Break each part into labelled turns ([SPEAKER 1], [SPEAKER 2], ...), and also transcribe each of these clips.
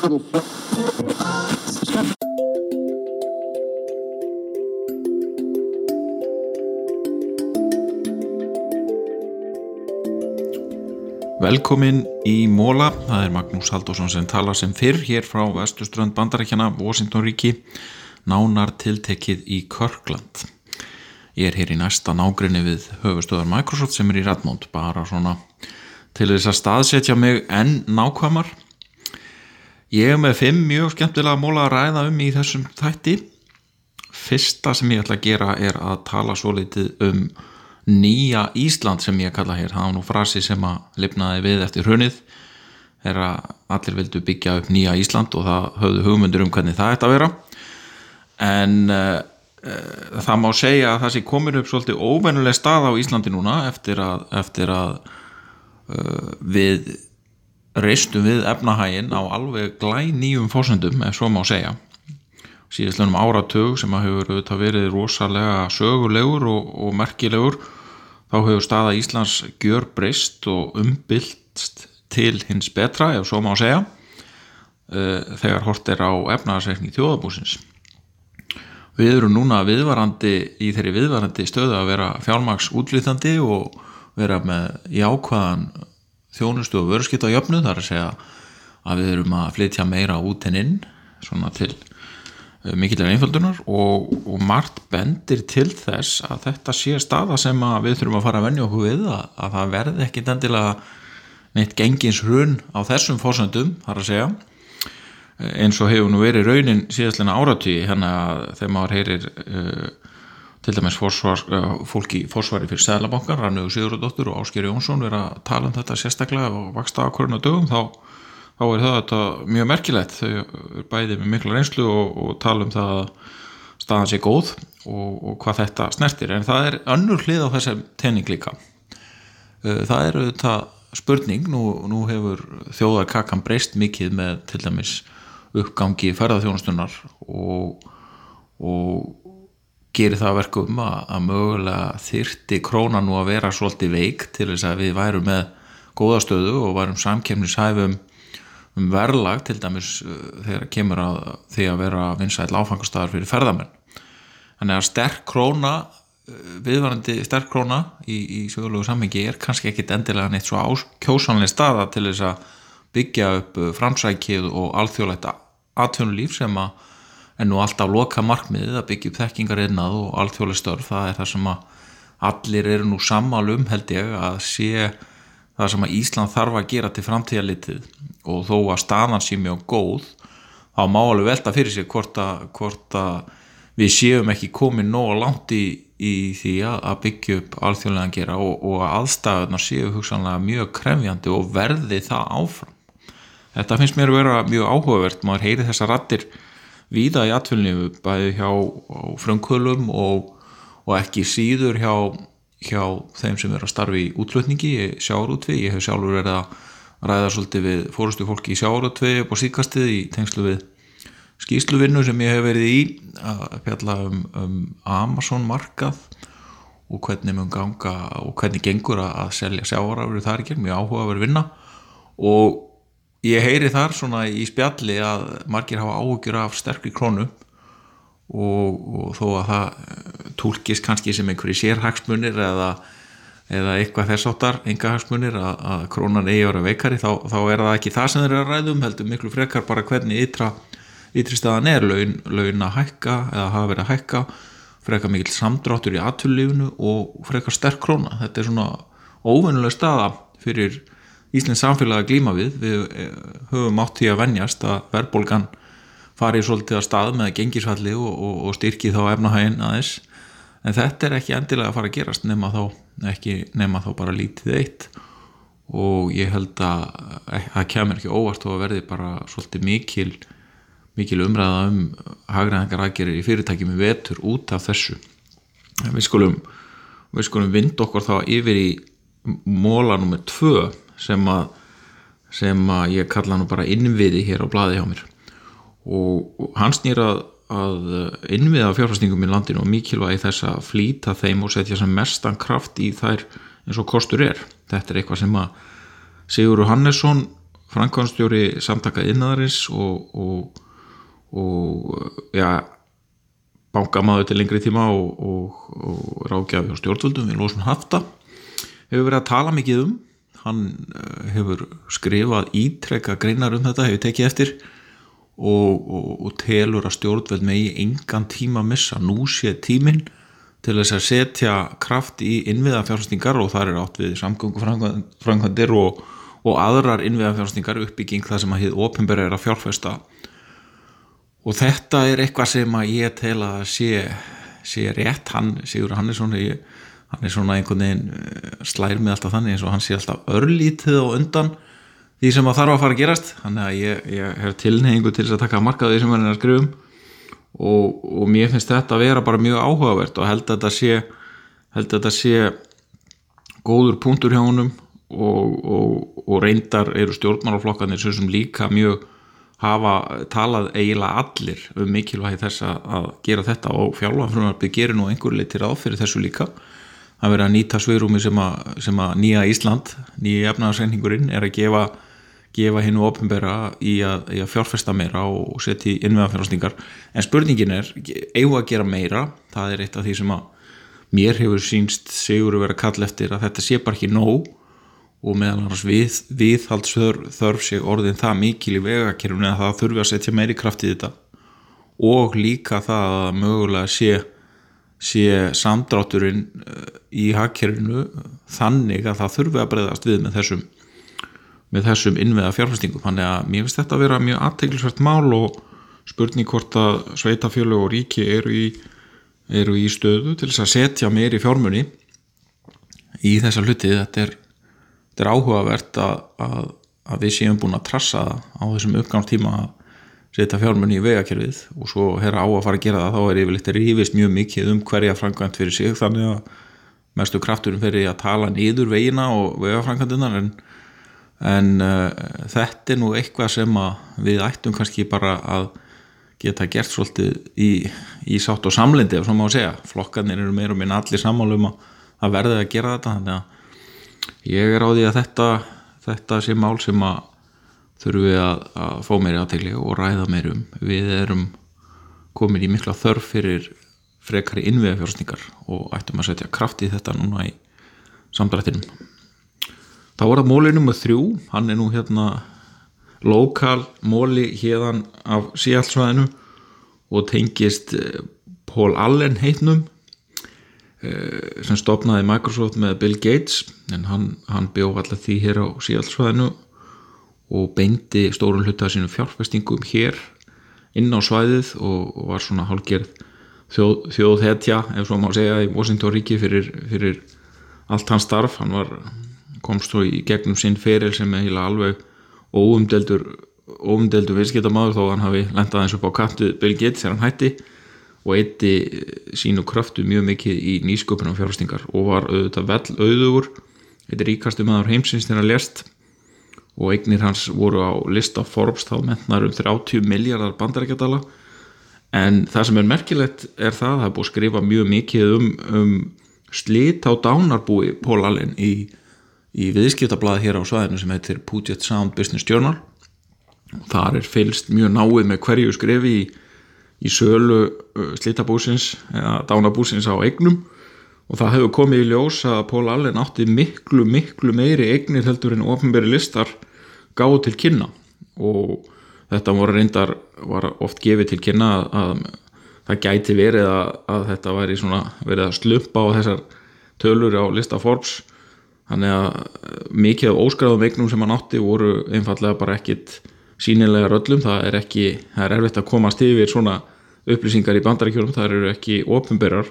[SPEAKER 1] Velkomin í Móla, það er Magnús Haldásson sem talar sem fyrr hér frá vestuströnd bandarækjana, Washington ríki, nánar tiltekið í Körkland. Ég er hér í næsta nágrinni við höfustöðar Microsoft sem er í Redmond, bara svona til þess að staðsetja mig enn nákvæmar. Ég er með fimm mjög skemmtilega móla að ræða um í þessum þætti. Fyrsta sem ég ætla að gera er að tala svo litið um nýja Ísland sem ég kalla hér það var nú frasi sem að lifnaði við eftir hrunið er að allir vildu byggja upp nýja Ísland og það höfðu hugmyndur um hvernig það ætti að vera en uh, uh, það má segja að það sé komin upp svolítið óvennuleg stað á Íslandi núna eftir að, eftir að uh, við reistum við efnahægin á alveg glæ nýjum fórsöndum ef svo má segja. Síðastlunum áratug sem að hefur auðvitað verið rosalega sögulegur og, og merkilegur þá hefur staða Íslands gjör breyst og umbylst til hins betra, ef svo má segja uh, þegar hort er á efnaðarsreikning þjóðabúsins við erum núna viðvarandi í þeirri viðvarandi stöðu að vera fjálmaks útlýþandi og vera með jákvæðan þjónustu og vörskipta jöfnu þar að segja að við erum að flytja meira út en inn svona til Eh, mikilvæg einföldunar og, og margt bendir til þess að þetta sé staða sem við þurfum að fara að vennja okkur við að, að það verði ekkit endilega neitt gengins hrun á þessum fórsöndum þar að segja. Eh, eins og hefur nú verið raunin síðastlega áratví hérna þegar maður heyrir uh, til dæmis fórsvar, uh, fólki fórsvari fyrir Sælabankar, Rannuður Sigurðardóttur og Ásker Jónsson verið að tala um þetta sérstaklega og vaksta hverjum dögum þá þá er þetta mjög merkilegt. Þau er bæðið með mikla reynslu og, og tala um það að staðan sé góð og, og hvað þetta snertir. En það er önnur hlið á þessum tenning líka. Uh, það er þetta spurning nú, nú hefur þjóðarkakan breyst mikið með til dæmis uppgangi ferðarþjónustunar og, og gerir það verkum að, að mögulega þyrti krónan nú að vera svolítið veik til þess að við værum með góðastöðu og værum samkemnishæfum um verðlag til dæmis uh, þegar kemur að því að vera vinsæl áfangastæðar fyrir ferðamenn. Þannig að sterk króna uh, viðvarandi sterk króna í, í sögulegu samhengi er kannski ekkit endilega neitt svo kjósanlega staða til þess að byggja upp uh, framsækið og alþjóðlegt atvinnulíf sem að en nú alltaf loka markmiðið að byggja upp þekkingar einnað og alþjóðlega störf það er það sem að allir eru nú sammálum held ég að sé það sem að Ísland þarf að gera til framtíðalitið og þó að staðan sé mjög góð þá má alveg velta fyrir sig hvort að, hvort að við séum ekki komið nóg langt í, í því að byggja upp alþjóðlega að gera og, og að aðstæðunar séu hugsanlega mjög krefjandi og verði það áfram. Þetta finnst mér að vera mjög áhugavert. Maður heyri þessa rattir víða í atfylgnifu bæði hjá frumkvölum og, og ekki síður hjá hjá þeim sem er að starfi í útlutningi í sjáarútvi, ég hef sjálfur verið að ræða svolítið við fórustu fólki í sjáarútvi og síkastið í tengslu við skýsluvinnu sem ég hef verið í að fjalla um, um Amazon markað og hvernig mun ganga og hvernig gengur að selja sjáarafur þar ekki, mjög áhuga að vera vinna og ég heyri þar svona í spjalli að margir hafa áhugjur af sterkri krónu og, og þó að það eh, tólkist kannski sem einhverju sérhagsmunir eða, eða eitthvað þess áttar engahagsmunir að, að krónan eigi ára veikari þá, þá er það ekki það sem þeir eru að ræðum heldur miklu frekar bara hvernig ytra, ytri staðan er laun, laun að hækka eða hafa verið að hækka frekar mikil samdráttur í atvöldlífunu og frekar sterk króna. Þetta er svona óvennuleg staða fyrir Íslands samfélagi að glíma við. Við eh, höfum átt því að vennjast að verðbólgan farið svolítið að stað með gengisfalli og, og, og styrki þá efnahægin aðeins. En þetta er ekki endilega að fara að gerast nema þá, ekki, nema þá bara lítið eitt. Og ég held að það kemur ekki óvart og að verði bara svolítið mikil mikil umræða um hagræðingar aðgerir í fyrirtækjum í vetur út af þessu. Við skulum við skulum vind okkur þá yfir í móla nummið tvö sem að sem að ég kalla nú bara innviði hér á bladi hjá mér og hann snýrað að innviða fjárfæstingum í landinu og mikilvægi þess að flýta þeim og setja sem mestan kraft í þær eins og kostur er. Þetta er eitthvað sem að Sigur Hannesson Frankónstjóri samtaka innaðarins og, og, og ja, bankamaður til lengri tíma og, og rákjafi á stjórnvöldum við losum hafta hefur verið að tala mikið um hann eh, hefur skrifað ítrekka greinar um þetta, hefur tekið eftir og telur að stjórnvöld megi engan tíma missa. Nú sé tíminn til þess að setja kraft í innviðafjárfæstingar og þar er átt við samgöngufrangvandir og, og aðrar innviðafjárfæstingar uppbygging það sem að hið ofinbæra er að fjárfæsta og þetta er eitthvað sem að ég tel að sé, sé rétt. Hann, Sigur Hannesson ég, hann er svona einhvern veginn eh, slær með alltaf þannig eins og hann sé alltaf örlítið og undan því sem að þarf að fara að gerast. Þannig að ég, ég hef tilneyingu til þess að taka markaði sem hann er að skrifum og, og mér finnst þetta að vera bara mjög áhugavert og held að þetta sé held að þetta sé góður punktur hjá honum og, og, og reyndar eru stjórnmálaflokkanir sem líka mjög hafa talað eiginlega allir um mikilvægi þess að gera þetta og fjálfanfrunarbyggð gerir nú einhver leitir áfyrir þessu líka að vera að nýta sveirúmi sem sem að nýja Ísland, nýja efnaðarsreyningurinn er að gefa gefa hennu ofinbera í í að fjárfesta meira og setja í innveðafjárfestingar en spurningin er, eigum að gera meira? Það er eitt af því sem að mér hefur sínst segur að vera kall eftir að þetta sé bara ekki nóg og meðal annars við, viðhaldsþörf sé orðin það mikil í vegakerfunu að það þurfi að setja meiri kraft í þetta. Og líka það að mögulega sé, sé samdrátturinn eh, í hagkerfinu þannig að það þurfi að breyðast við með þessum þessum innveða fjárfæstingum þannig að mér finnst þetta að vera mjög aðteglisvært mál og spurning hvort að sveitafjölu og ríki eru í, eru í stöðu til þess að setja meiri fjármunni í þessa hluti. Þetta er, þetta er áhugavert að, að, að við séum búin að trassa á þessum uppgámstíma að setja fjármunni í vegakerfið og svo herra á að fara að gera það þá er yfirleitt rífist mjög mikið um hverja framkvæmt fyrir sig þannig að mestu krafturum fyrir að tala nýður vegina og vegaframkvæmdunar en en uh, þetta er nú eitthvað sem við ættum kannski bara að geta gert svolítið í, í sátt og samlindi ef svo má segja. Flokkanir eru meira og minna allir sammálum að það verði að gera þetta þannig að ég er á því að þetta þetta sé mál sem að þurfum við að, að fá meiri aðtegli og ræða meiri um. Við erum komin í mikla þörf fyrir frekari innviðafjárstningar og ættum að setja kraft í þetta núna í samdrættinum. Þá er það móli nummið þrjú. Hann er nú hérna lokal móli hérðan af síallsvæðinu og tengist eh, Paul Allen heitnum eh, sem stopnaði Microsoft með Bill Gates en hann, hann bjóð allar því hér á síallsvæðinu og beindi stórun hluta sínum fjárfestingum hér inn á svæðið og, og var svona hálfgerð þjóð, þjóðhetja ef svo má segja í Washington ríki fyrir, fyrir allt hans starf. Hann var komst svo í gegnum sinn feril sem er heila alveg óumdeldur óumdeldur viðskiptamaður þó hann hafi lendað eins upp á kattu Gates þegar hann hætti og eitti sínu kraftu mjög mikið í nýsköpunum fjárhastingar og var auðvitað vel auðugur eitt ríkastu maður heimsins þegar hann lest og eignir hans voru á lista Forbes þá mentnar um 30 miljardar bandarækjadala en það sem er merkilegt er það að það er búið að skrifa mjög mikið um, um slit á dánarbúi Pól Allen í í viðskiptablaði hér á svæðinu sem heitir Puget Sound Business Journal. Þar er fylst mjög náið með hverju skrefi í, í sölu uh, slitabúsins eða dánabúsins á eignum. Og það hefur komið í ljós að Pól Allen átti miklu miklu meiri eignir heldur en ofnbæri listar gáð til kynna. Og þetta voru reyndar var oft gefið til kynna að, að það gæti verið að, að þetta væri svona verið að slumpa á þessar tölur á lista Forbes. Þannig að eh, mikið af óskræðum eignum sem hann átti voru einfallega bara ekkit sínilega röllum, það er ekki það er erfitt að komast yfir svona upplýsingar í bandarækjum, það eru ekki ofinberar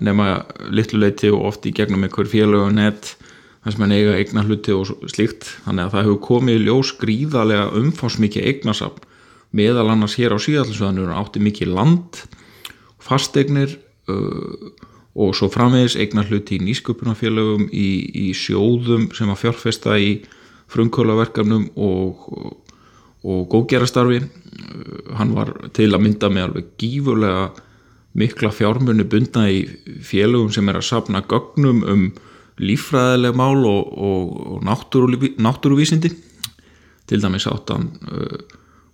[SPEAKER 1] nema litluleiti og oft í gegnum einhver félög og nett, þar sem hann eiga eigna hluti og slíkt, þannig að það hefur komið ljós gríðarlega umfásmikið eignasap, meðal annars hér á síðallisvæðanur átti mikið land fasteignir uh, og svo framvegis eignar hluti í nýsköpunafélögum í, í sjóðum sem að fjárfesta í frumkvölaverkefnum og, og, góðgerastarfi hann var til að mynda með alveg gífurlega mikla fjármunni bundna í félögum sem er að sapna gögnum um lífræðileg mál og, og náttúruvísindi til dæmis áttan uh,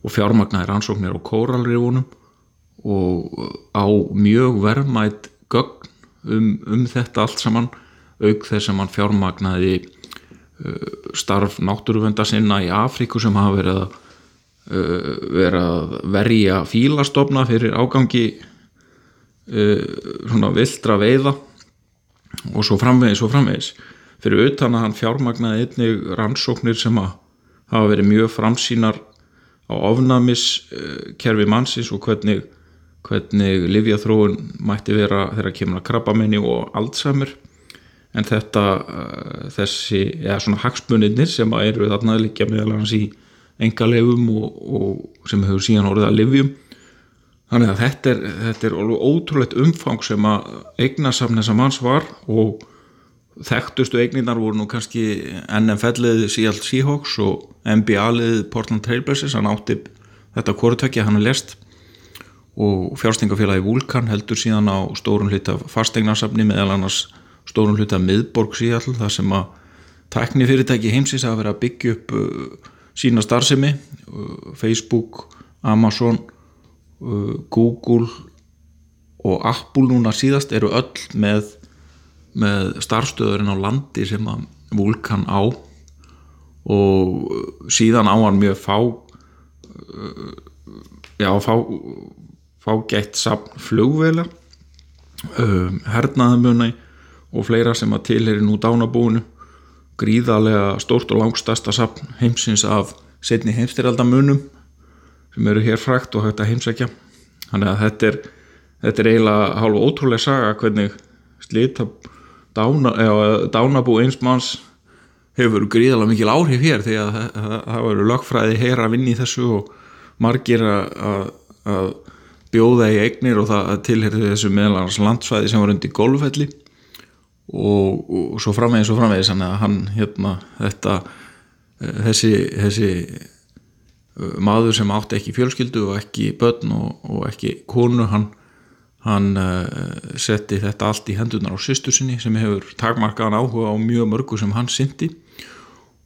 [SPEAKER 1] og fjármagnaði rannsóknir á kóralrifunum og á mjög verðmætt gögn um, um þetta allt saman auk þess að mann fjármagnaði uh, starf náttúruvenda sinna í Afríku sem hafa verið að uh, vera að verja fílastofna fyrir ágangi uh, svona vildra veiða og svo framvegis og framvegis. Fyrir utan að hann fjármagnaði einnig rannsóknir sem að hafa verið mjög framsýnar á ofnamiskerfi mannsins og hvernig, hvernig livjathróun mætti vera þegar kemur að krabbamenni og Alzheimer. En þetta þessi, eða svona hagsmunirnir sem eru þarna líka meðal hans í engalefum og, og sem hefur síðan orðið að livjum þannig að þetta er, þetta er ótrúlegt umfang sem að eignarsamn þessa manns var og þekktustu eigninar voru nú kannski NFL-ið Seattle Seahawks og NBA-lið Portland Trailblazers. Hann átti þetta kvorutökja hann er lest. Og fjárstingafélagi Vulkan heldur síðan á stórun hluta fastegnarsafni meðal annars stórun hluta miðborg Seattle þar sem að tekni fyrirtæki heimsins að vera að byggja upp uh, sína starfsemi uh, Facebook, Amazon Google og Apple núna síðast eru öll með með starfstöðurinn á landi sem að Vulkan á. Og síðan á hann mjög fá já fá fágætt sapn flugvela um, hernaðamuna og fleira sem að tilheri nú dánabúinu gríðarlega stórt og langstasta sapn heimsins af setni heimstyraldamunum sem eru hér frækt og hægt að heimsækja. Þannig að þetta er, þetta er eiginlega hálfa ótrúlega saga hvernig slita dána, dánabú eins manns hefur gríðalega mikil áhrif hér því að það veru lögfræði heyra að vinni í þessu og margir að, að bjóða í eignir og það tilherði þessu meðlans landsfæði sem var undir golffelli og, og svo framvegis og framvegis. Hann hérna þetta þessi, þessi maður sem átti ekki fjölskyldu og ekki börn og, og ekki konu hann hann uh, setti þetta allt í hendunar á sýstu sinni sem hefur takmarkaðan áhuga á mjög mörgu sem hann syndi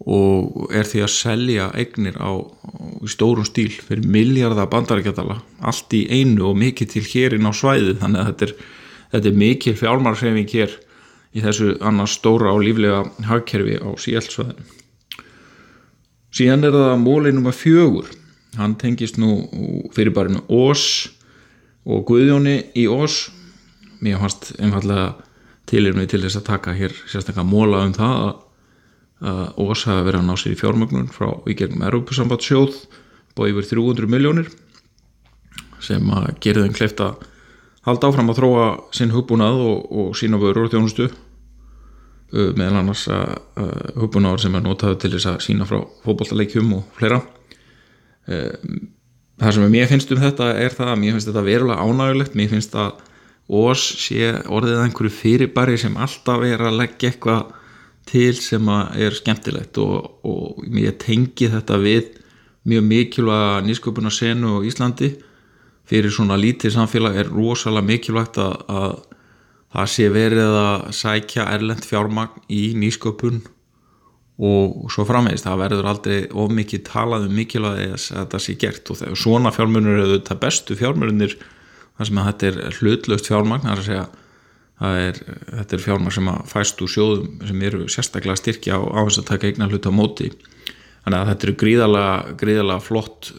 [SPEAKER 1] og er því að selja eignir á, á stórum stíl fyrir miljardar bandarækjadala allt í einu og mikið til hérinn á svæði þannig að þetta er, þetta er mikil fjármarsreyfing hér í þessu annars stóra og líflega hagkerfi á síelsvæðinu síðan er það mólið nummer fjögur. Hann tengist nú fyrir barinu Ós og Guðjóni í Ós. Mér fannst einfallega tilirmið til þess að taka hér sérstaklega móla um það að, Ós hafa verið að ná sér í fjármögnun frá í gegnum Europasamband sjóð búið yfir 300 miljónir sem að gera þeim kleift að halda áfram að þróa sinn hugbúnað og, og sína vörur og þjónustu meðal annars að hugbúnaður sem er notaðu til þess að sína frá fókbóltaleikjum og fleira. Það sem mér finnst um þetta er það að mér finnst þetta verulega ánægulegt mér finnst að ós sé orðið einhverju fyrirbæri sem alltaf er að leggja eitthvað til sem er skemmtilegt og, og mér tengi þetta við mjög mikilvæga nýsköpuna senu á Íslandi. Fyrir svona lítið samfélag er rosalega mikilvægt að það sé verið að sækja erlend fjármagn í nýsköpun og svo framvegist, það verður aldrei of mikið talað um mikilvægi að þetta sé gert og svona fjármjörnur eru þetta bestu fjármjörnir þar sem þetta er hlutlaust fjármagn það er að segja er, þetta er fjármagn sem að fæst úr sjóðum sem eru sérstaklega styrkja á áherslu að taka eignar hlut á móti. Þannig að þetta eru gríðalega, gríðalega flott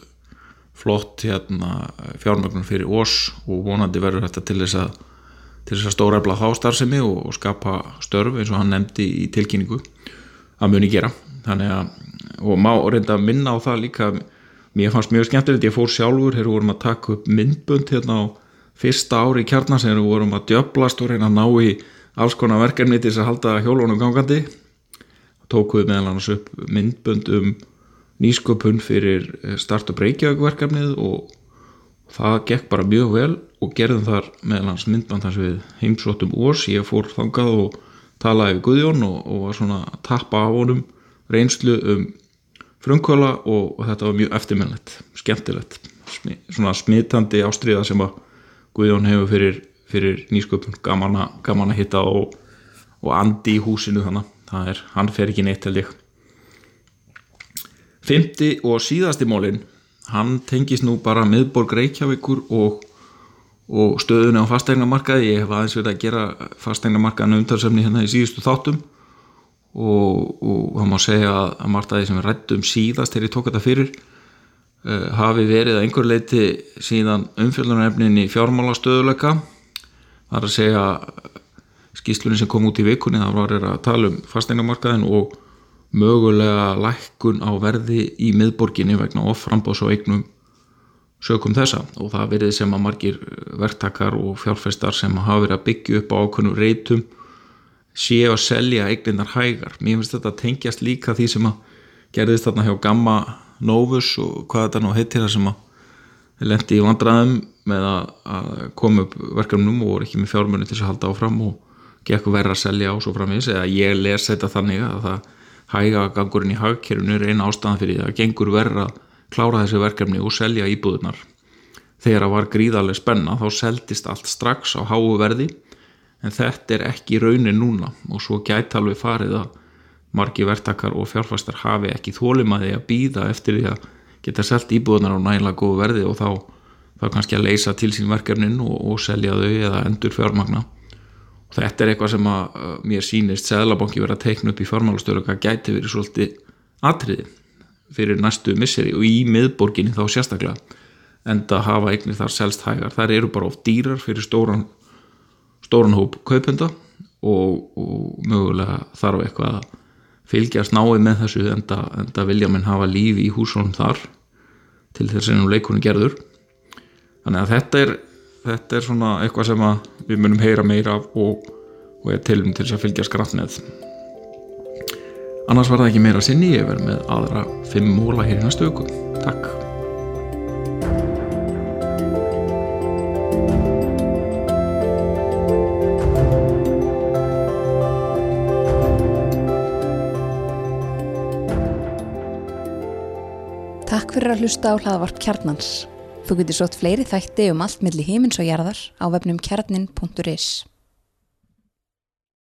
[SPEAKER 1] flott hérna, fjármagnum fyrir ós og vonandi verður þetta til þess að til þess að stóra efla þá starfsemi og, skapa störf eins og hann nefndi í tilkynningu að muni gera. Að og má reynda að minna á það líka mér fannst mjög skemmtilegt, ég fór sjálfur hér vorum að taka upp myndbund hérna á fyrsta ári í kjarnar sem við vorum að djöblast og reyna að ná í alls konar verkefni til þess að halda hjólunum gangandi. Tókuð meðal annars upp myndbund um nýsköpun fyrir start og breykjaug verkefnið og það gekk bara mjög vel og gerðum þar meðal annars myndband þar sem við heimsóttum órs, ég fór þangað og talaði við Guðjón og, og var svona að tappa á honum reynslu um frumkvöla og, og þetta var mjög eftirminnlegt, skemmtilegt Smi, svona smitandi ástriða sem að Guðjón hefur fyrir, fyrir nýsköpun, gaman, að hitta og, og andi í húsinu þannig það er, hann fer ekki neitt held ég. Fymti og síðasti mólin hann tengist nú bara miðborg Reykjavíkur og, og stöðunni á fastegnamarkaði ég hef aðeins verið að gera fastegnamarkaðinu umtalsefni hérna í síðustu þáttum og, og það má segja að martaði sem við rættum síðast þegar ég tók þetta fyrir uh, hafi verið að einhver leiti síðan umfjöldunarefnin í fjármálastöðuleika það er að segja skýslunni sem kom út í vikunni það var að tala um fastegnamarkaðin og mögulega lækkun á verði í miðborginni vegna oframbás og eignum sökum þessa og það verið sem að margir verktakar og fjárfestar sem hafa verið að byggja upp á ákveðnum reytum séu að selja eigninnar hægar. Mér finnst þetta að tengjast líka því sem að gerðist þarna hjá Gamma Novus og hvað þetta nú heitir það sem að lendi í vandraðum með að, koma upp verkefnum og voru ekki með fjármunni til að halda áfram og gekk verða að selja á svo framins eða ég les þetta þannig að það hæga gangurinn í hagkerfinu er eina ástæðan fyrir það að gengur verða að klára þessi verkefni og selja íbúðunar þegar það var gríðarlega spenna þá seldist allt strax á háu verði en þetta er ekki raunin núna og svo gæti alveg farið að margi verktakar og fjárfæstar hafi ekki þólimaði að býða eftir því að geta selgt íbúðunar á nægilega góðu verði og þá, þá kannski að leysa til sín verkefnin og, og selja þau eða endur fjármagna þetta er eitthvað sem að mér sínist Sæðlabanki verið að teikna upp í fjármálastöru gæti verið svolítið atriði fyrir næstu misseri og í miðborginni þá sérstaklega en það hafa eignir þar selst hægar. Þar eru bara oft dýrar fyrir stóran stóran hóp kaupenda og, og mögulega þarf eitthvað að fylgjast náið með þessu en það vilja minn hafa lífi í húsunum þar til þess að leikunum gerður. Þannig að þetta er þetta er svona eitthvað sem við munum heyra meira af og, og er tilum til þess að fylgja skraft með annars var það ekki meira sinni ég verð með aðra fimm móla hér í næstu öku Takk.
[SPEAKER 2] Takk fyrir að hlusta á hlaðvarp kjarnans. Þú getur sótt fleiri þætti um allt millir heimins og jarðar á vefnum kjarnin.is.